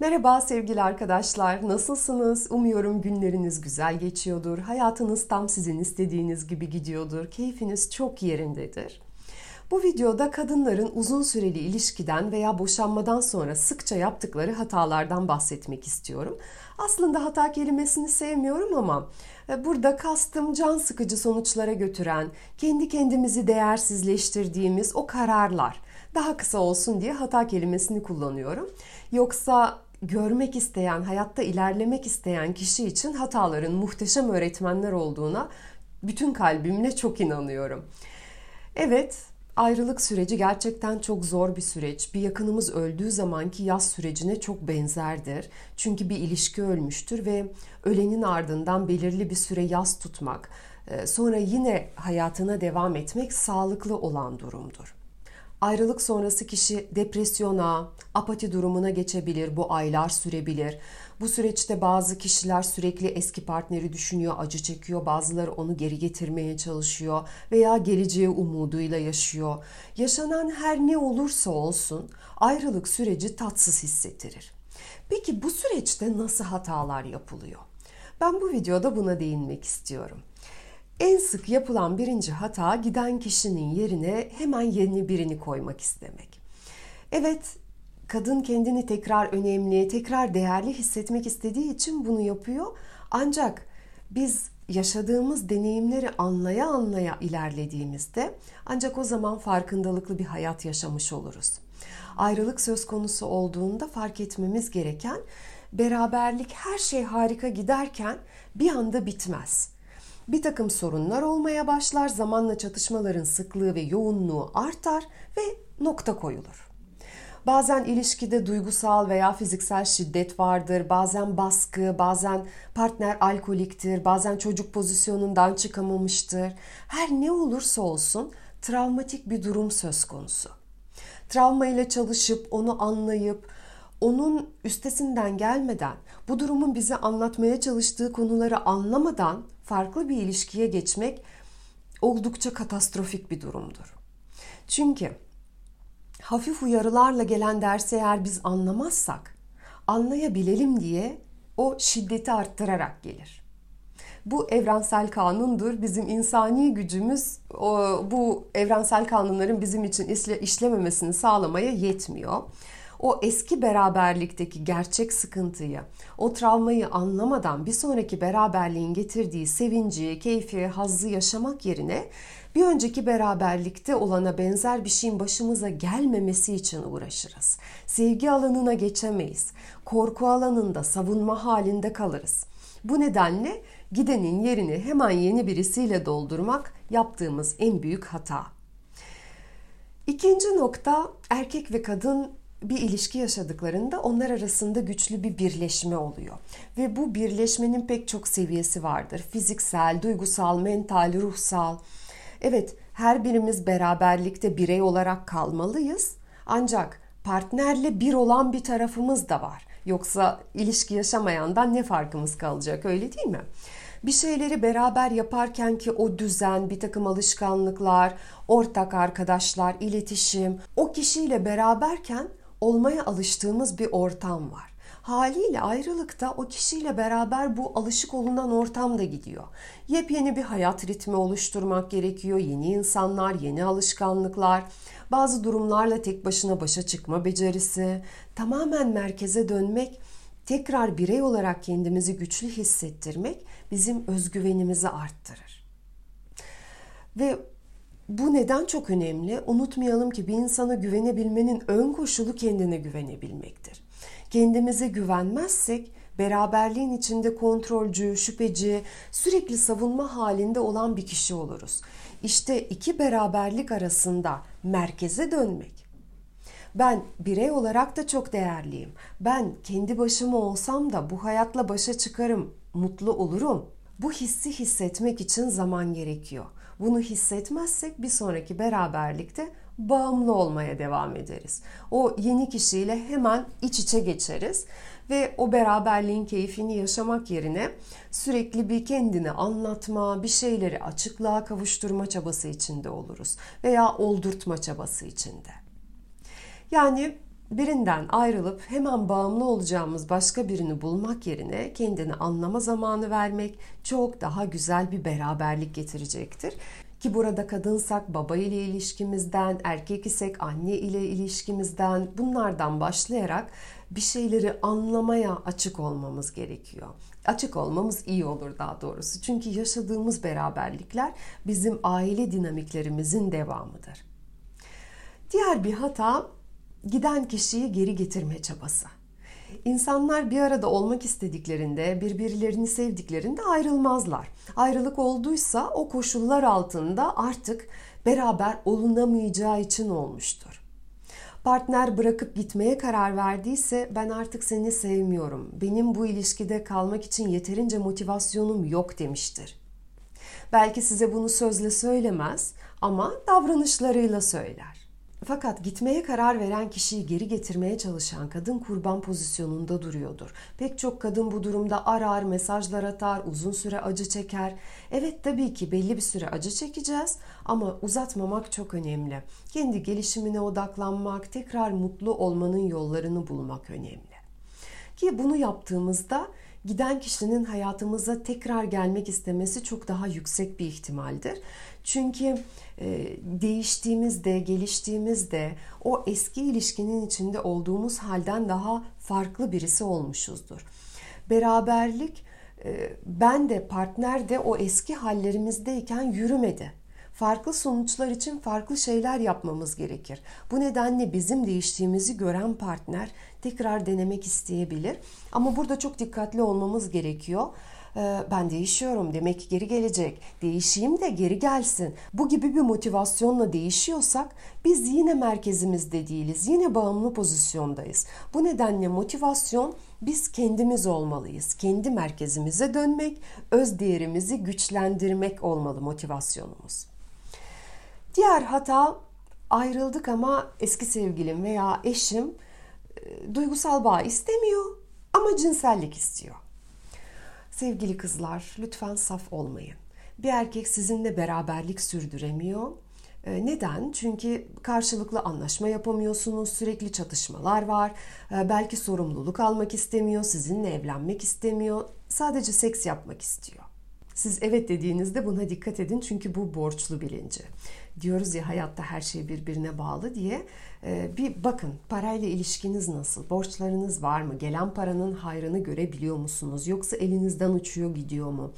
Merhaba sevgili arkadaşlar, nasılsınız? Umuyorum günleriniz güzel geçiyordur, hayatınız tam sizin istediğiniz gibi gidiyordur, keyfiniz çok yerindedir. Bu videoda kadınların uzun süreli ilişkiden veya boşanmadan sonra sıkça yaptıkları hatalardan bahsetmek istiyorum. Aslında hata kelimesini sevmiyorum ama e, burada kastım can sıkıcı sonuçlara götüren, kendi kendimizi değersizleştirdiğimiz o kararlar. Daha kısa olsun diye hata kelimesini kullanıyorum. Yoksa görmek isteyen, hayatta ilerlemek isteyen kişi için hataların muhteşem öğretmenler olduğuna bütün kalbimle çok inanıyorum. Evet, ayrılık süreci gerçekten çok zor bir süreç. Bir yakınımız öldüğü zamanki yaz sürecine çok benzerdir. Çünkü bir ilişki ölmüştür ve ölenin ardından belirli bir süre yaz tutmak, e, sonra yine hayatına devam etmek sağlıklı olan durumdur. Ayrılık sonrası kişi depresyona, apati durumuna geçebilir. Bu aylar sürebilir. Bu süreçte bazı kişiler sürekli eski partneri düşünüyor, acı çekiyor. Bazıları onu geri getirmeye çalışıyor veya geleceğe umuduyla yaşıyor. Yaşanan her ne olursa olsun ayrılık süreci tatsız hissettirir. Peki bu süreçte nasıl hatalar yapılıyor? Ben bu videoda buna değinmek istiyorum. En sık yapılan birinci hata giden kişinin yerine hemen yeni birini koymak istemek. Evet, kadın kendini tekrar önemli, tekrar değerli hissetmek istediği için bunu yapıyor. Ancak biz yaşadığımız deneyimleri anlaya anlaya ilerlediğimizde ancak o zaman farkındalıklı bir hayat yaşamış oluruz. Ayrılık söz konusu olduğunda fark etmemiz gereken beraberlik her şey harika giderken bir anda bitmez bir takım sorunlar olmaya başlar, zamanla çatışmaların sıklığı ve yoğunluğu artar ve nokta koyulur. Bazen ilişkide duygusal veya fiziksel şiddet vardır, bazen baskı, bazen partner alkoliktir, bazen çocuk pozisyonundan çıkamamıştır. Her ne olursa olsun travmatik bir durum söz konusu. Travma ile çalışıp onu anlayıp onun üstesinden gelmeden, bu durumun bize anlatmaya çalıştığı konuları anlamadan farklı bir ilişkiye geçmek oldukça katastrofik bir durumdur. Çünkü hafif uyarılarla gelen dersi eğer biz anlamazsak, anlayabilelim diye o şiddeti arttırarak gelir. Bu evrensel kanundur. Bizim insani gücümüz bu evrensel kanunların bizim için işlememesini sağlamaya yetmiyor o eski beraberlikteki gerçek sıkıntıyı, o travmayı anlamadan bir sonraki beraberliğin getirdiği sevinci, keyfi, hazzı yaşamak yerine bir önceki beraberlikte olana benzer bir şeyin başımıza gelmemesi için uğraşırız. Sevgi alanına geçemeyiz. Korku alanında savunma halinde kalırız. Bu nedenle gidenin yerini hemen yeni birisiyle doldurmak yaptığımız en büyük hata. İkinci nokta erkek ve kadın bir ilişki yaşadıklarında onlar arasında güçlü bir birleşme oluyor. Ve bu birleşmenin pek çok seviyesi vardır. Fiziksel, duygusal, mental, ruhsal. Evet, her birimiz beraberlikte birey olarak kalmalıyız. Ancak partnerle bir olan bir tarafımız da var. Yoksa ilişki yaşamayandan ne farkımız kalacak öyle değil mi? Bir şeyleri beraber yaparken ki o düzen, bir takım alışkanlıklar, ortak arkadaşlar, iletişim, o kişiyle beraberken olmaya alıştığımız bir ortam var. Haliyle ayrılıkta o kişiyle beraber bu alışık olunan ortam da gidiyor. Yepyeni bir hayat ritmi oluşturmak gerekiyor. Yeni insanlar, yeni alışkanlıklar, bazı durumlarla tek başına başa çıkma becerisi, tamamen merkeze dönmek, tekrar birey olarak kendimizi güçlü hissettirmek bizim özgüvenimizi arttırır. Ve bu neden çok önemli? Unutmayalım ki bir insana güvenebilmenin ön koşulu kendine güvenebilmektir. Kendimize güvenmezsek beraberliğin içinde kontrolcü, şüpheci, sürekli savunma halinde olan bir kişi oluruz. İşte iki beraberlik arasında merkeze dönmek. Ben birey olarak da çok değerliyim. Ben kendi başıma olsam da bu hayatla başa çıkarım, mutlu olurum. Bu hissi hissetmek için zaman gerekiyor. Bunu hissetmezsek bir sonraki beraberlikte bağımlı olmaya devam ederiz. O yeni kişiyle hemen iç içe geçeriz ve o beraberliğin keyfini yaşamak yerine sürekli bir kendini anlatma, bir şeyleri açıklığa kavuşturma çabası içinde oluruz veya oldurtma çabası içinde. Yani birinden ayrılıp hemen bağımlı olacağımız başka birini bulmak yerine kendini anlama zamanı vermek çok daha güzel bir beraberlik getirecektir. Ki burada kadınsak baba ile ilişkimizden, erkek isek anne ile ilişkimizden bunlardan başlayarak bir şeyleri anlamaya açık olmamız gerekiyor. Açık olmamız iyi olur daha doğrusu. Çünkü yaşadığımız beraberlikler bizim aile dinamiklerimizin devamıdır. Diğer bir hata giden kişiyi geri getirme çabası. İnsanlar bir arada olmak istediklerinde, birbirlerini sevdiklerinde ayrılmazlar. Ayrılık olduysa o koşullar altında artık beraber olunamayacağı için olmuştur. Partner bırakıp gitmeye karar verdiyse ben artık seni sevmiyorum. Benim bu ilişkide kalmak için yeterince motivasyonum yok demiştir. Belki size bunu sözle söylemez ama davranışlarıyla söyler. Fakat gitmeye karar veren kişiyi geri getirmeye çalışan kadın kurban pozisyonunda duruyordur. Pek çok kadın bu durumda arar, mesajlar atar, uzun süre acı çeker. Evet tabii ki belli bir süre acı çekeceğiz ama uzatmamak çok önemli. Kendi gelişimine odaklanmak, tekrar mutlu olmanın yollarını bulmak önemli. Ki bunu yaptığımızda giden kişinin hayatımıza tekrar gelmek istemesi çok daha yüksek bir ihtimaldir. Çünkü e, değiştiğimizde, geliştiğimizde o eski ilişkinin içinde olduğumuz halden daha farklı birisi olmuşuzdur. Beraberlik e, ben de partner de o eski hallerimizdeyken yürümedi. Farklı sonuçlar için farklı şeyler yapmamız gerekir. Bu nedenle bizim değiştiğimizi gören partner tekrar denemek isteyebilir. Ama burada çok dikkatli olmamız gerekiyor. Ee, ben değişiyorum demek ki geri gelecek. Değişeyim de geri gelsin. Bu gibi bir motivasyonla değişiyorsak biz yine merkezimizde değiliz. Yine bağımlı pozisyondayız. Bu nedenle motivasyon biz kendimiz olmalıyız. Kendi merkezimize dönmek, öz değerimizi güçlendirmek olmalı motivasyonumuz. Diğer hata ayrıldık ama eski sevgilim veya eşim e, duygusal bağ istemiyor ama cinsellik istiyor. Sevgili kızlar, lütfen saf olmayın. Bir erkek sizinle beraberlik sürdüremiyor. Ee, neden? Çünkü karşılıklı anlaşma yapamıyorsunuz, sürekli çatışmalar var. Ee, belki sorumluluk almak istemiyor, sizinle evlenmek istemiyor, sadece seks yapmak istiyor. Siz evet dediğinizde buna dikkat edin çünkü bu borçlu bilinci. Diyoruz ya hayatta her şey birbirine bağlı diye. Ee, bir bakın parayla ilişkiniz nasıl? Borçlarınız var mı? Gelen paranın hayrını görebiliyor musunuz? Yoksa elinizden uçuyor gidiyor mu?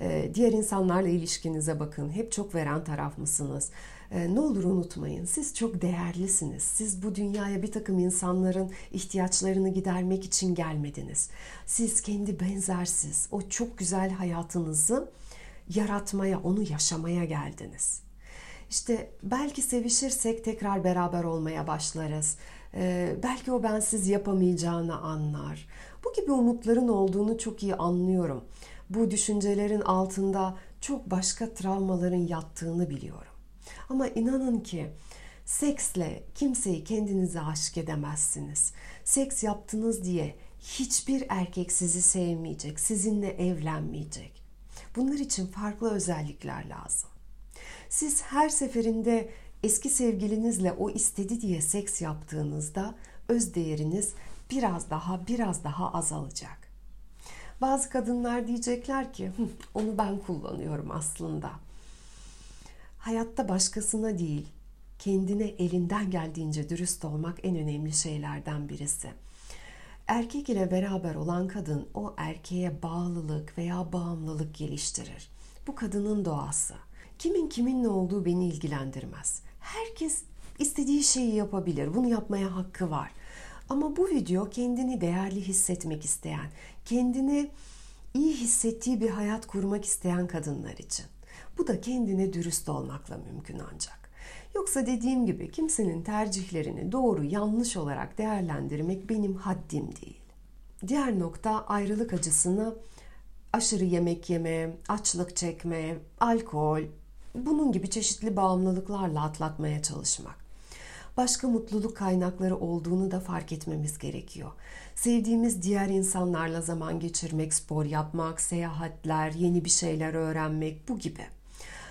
Ee, diğer insanlarla ilişkinize bakın. Hep çok veren taraf mısınız? Ee, ne olur unutmayın siz çok değerlisiniz. Siz bu dünyaya bir takım insanların ihtiyaçlarını gidermek için gelmediniz. Siz kendi benzersiz o çok güzel hayatınızı yaratmaya, onu yaşamaya geldiniz. İşte belki sevişirsek tekrar beraber olmaya başlarız. Ee, belki o bensiz yapamayacağını anlar. Bu gibi umutların olduğunu çok iyi anlıyorum. Bu düşüncelerin altında çok başka travmaların yattığını biliyorum. Ama inanın ki seksle kimseyi kendinize aşık edemezsiniz. Seks yaptınız diye hiçbir erkek sizi sevmeyecek, sizinle evlenmeyecek. Bunlar için farklı özellikler lazım. Siz her seferinde eski sevgilinizle o istedi diye seks yaptığınızda öz değeriniz biraz daha biraz daha azalacak. Bazı kadınlar diyecekler ki onu ben kullanıyorum aslında. Hayatta başkasına değil, kendine elinden geldiğince dürüst olmak en önemli şeylerden birisi. Erkek ile beraber olan kadın o erkeğe bağlılık veya bağımlılık geliştirir. Bu kadının doğası. Kimin kiminle olduğu beni ilgilendirmez. Herkes istediği şeyi yapabilir. Bunu yapmaya hakkı var. Ama bu video kendini değerli hissetmek isteyen, kendini iyi hissettiği bir hayat kurmak isteyen kadınlar için. Bu da kendine dürüst olmakla mümkün ancak. Yoksa dediğim gibi kimsenin tercihlerini doğru yanlış olarak değerlendirmek benim haddim değil. Diğer nokta ayrılık acısını aşırı yemek yeme, açlık çekme, alkol, bunun gibi çeşitli bağımlılıklarla atlatmaya çalışmak. Başka mutluluk kaynakları olduğunu da fark etmemiz gerekiyor. Sevdiğimiz diğer insanlarla zaman geçirmek, spor yapmak, seyahatler, yeni bir şeyler öğrenmek bu gibi.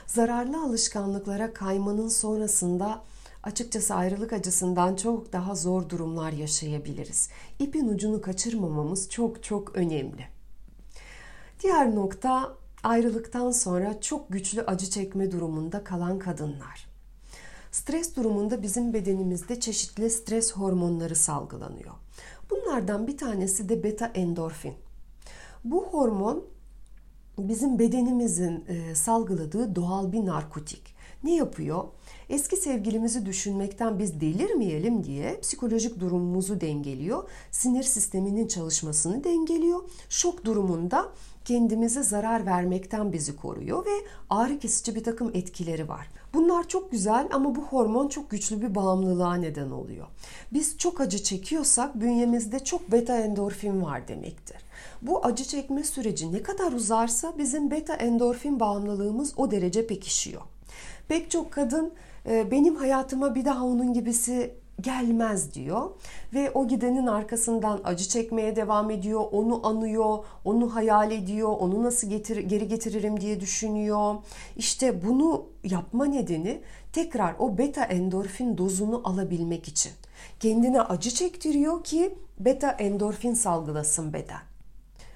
Zararlı alışkanlıklara kaymanın sonrasında açıkçası ayrılık acısından çok daha zor durumlar yaşayabiliriz. İpin ucunu kaçırmamamız çok çok önemli. Diğer nokta ayrılıktan sonra çok güçlü acı çekme durumunda kalan kadınlar. Stres durumunda bizim bedenimizde çeşitli stres hormonları salgılanıyor. Bunlardan bir tanesi de beta endorfin. Bu hormon bizim bedenimizin e, salgıladığı doğal bir narkotik. Ne yapıyor? Eski sevgilimizi düşünmekten biz delirmeyelim diye psikolojik durumumuzu dengeliyor. Sinir sisteminin çalışmasını dengeliyor. Şok durumunda kendimize zarar vermekten bizi koruyor ve ağrı kesici bir takım etkileri var. Bunlar çok güzel ama bu hormon çok güçlü bir bağımlılığa neden oluyor. Biz çok acı çekiyorsak bünyemizde çok beta endorfin var demektir. Bu acı çekme süreci ne kadar uzarsa bizim beta endorfin bağımlılığımız o derece pekişiyor. Pek çok kadın benim hayatıma bir daha onun gibisi gelmez diyor ve o gidenin arkasından acı çekmeye devam ediyor, onu anıyor, onu hayal ediyor, onu nasıl getir, geri getiririm diye düşünüyor. İşte bunu yapma nedeni tekrar o beta endorfin dozunu alabilmek için. Kendine acı çektiriyor ki beta endorfin salgılasın beden.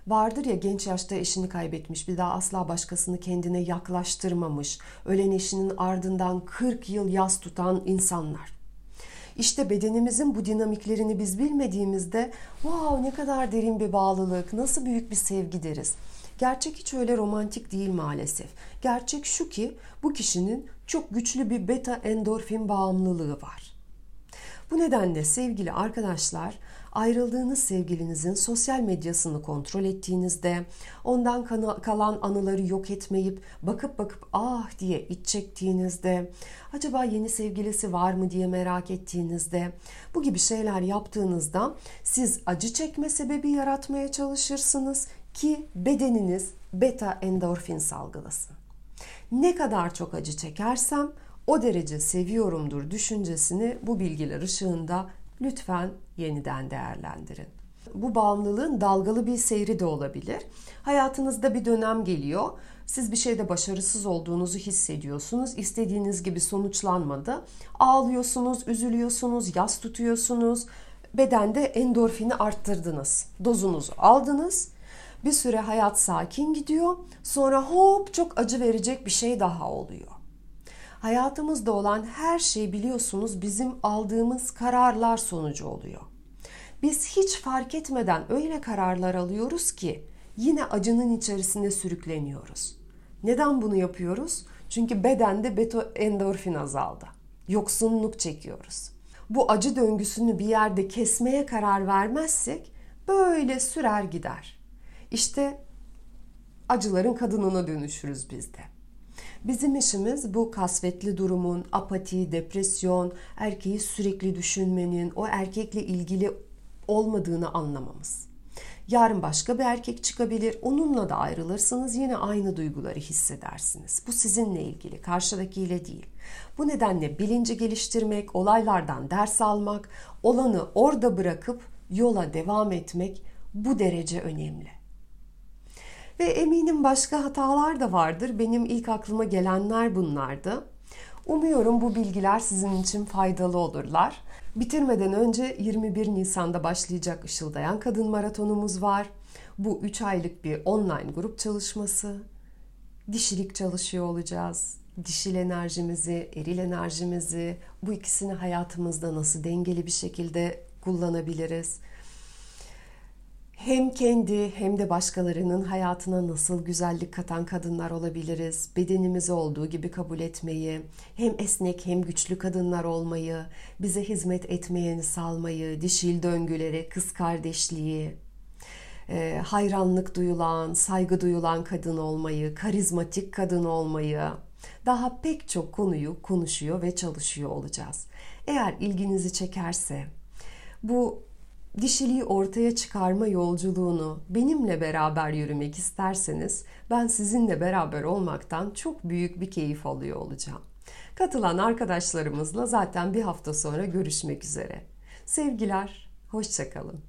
Vardır ya genç yaşta eşini kaybetmiş, bir daha asla başkasını kendine yaklaştırmamış, ölen eşinin ardından 40 yıl yas tutan insanlar. İşte bedenimizin bu dinamiklerini biz bilmediğimizde wow ne kadar derin bir bağlılık, nasıl büyük bir sevgi deriz. Gerçek hiç öyle romantik değil maalesef. Gerçek şu ki bu kişinin çok güçlü bir beta endorfin bağımlılığı var. Bu nedenle sevgili arkadaşlar ayrıldığınız sevgilinizin sosyal medyasını kontrol ettiğinizde, ondan kalan anıları yok etmeyip bakıp bakıp ah diye iç çektiğinizde, acaba yeni sevgilisi var mı diye merak ettiğinizde, bu gibi şeyler yaptığınızda siz acı çekme sebebi yaratmaya çalışırsınız ki bedeniniz beta endorfin salgılasın. Ne kadar çok acı çekersem o derece seviyorumdur düşüncesini bu bilgiler ışığında lütfen yeniden değerlendirin. Bu bağımlılığın dalgalı bir seyri de olabilir. Hayatınızda bir dönem geliyor. Siz bir şeyde başarısız olduğunuzu hissediyorsunuz. İstediğiniz gibi sonuçlanmadı. Ağlıyorsunuz, üzülüyorsunuz, yas tutuyorsunuz. Bedende endorfini arttırdınız. Dozunuzu aldınız. Bir süre hayat sakin gidiyor. Sonra hop çok acı verecek bir şey daha oluyor. Hayatımızda olan her şey biliyorsunuz bizim aldığımız kararlar sonucu oluyor. Biz hiç fark etmeden öyle kararlar alıyoruz ki yine acının içerisinde sürükleniyoruz. Neden bunu yapıyoruz? Çünkü bedende beto endorfin azaldı. Yoksunluk çekiyoruz. Bu acı döngüsünü bir yerde kesmeye karar vermezsek böyle sürer gider. İşte acıların kadınına dönüşürüz biz de. Bizim işimiz bu kasvetli durumun, apati, depresyon, erkeği sürekli düşünmenin, o erkekle ilgili olmadığını anlamamız. Yarın başka bir erkek çıkabilir, onunla da ayrılırsınız yine aynı duyguları hissedersiniz. Bu sizinle ilgili, karşıdakiyle değil. Bu nedenle bilinci geliştirmek, olaylardan ders almak, olanı orada bırakıp yola devam etmek bu derece önemli. Ve eminim başka hatalar da vardır. Benim ilk aklıma gelenler bunlardı. Umuyorum bu bilgiler sizin için faydalı olurlar. Bitirmeden önce 21 Nisan'da başlayacak Işıldayan Kadın Maratonumuz var. Bu 3 aylık bir online grup çalışması. Dişilik çalışıyor olacağız. Dişil enerjimizi, eril enerjimizi, bu ikisini hayatımızda nasıl dengeli bir şekilde kullanabiliriz? Hem kendi hem de başkalarının hayatına nasıl güzellik katan kadınlar olabiliriz. Bedenimizi olduğu gibi kabul etmeyi, hem esnek hem güçlü kadınlar olmayı, bize hizmet etmeyeni salmayı, dişil döngüleri, kız kardeşliği, e, hayranlık duyulan, saygı duyulan kadın olmayı, karizmatik kadın olmayı, daha pek çok konuyu konuşuyor ve çalışıyor olacağız. Eğer ilginizi çekerse bu dişiliği ortaya çıkarma yolculuğunu benimle beraber yürümek isterseniz ben sizinle beraber olmaktan çok büyük bir keyif alıyor olacağım. Katılan arkadaşlarımızla zaten bir hafta sonra görüşmek üzere. Sevgiler, hoşçakalın.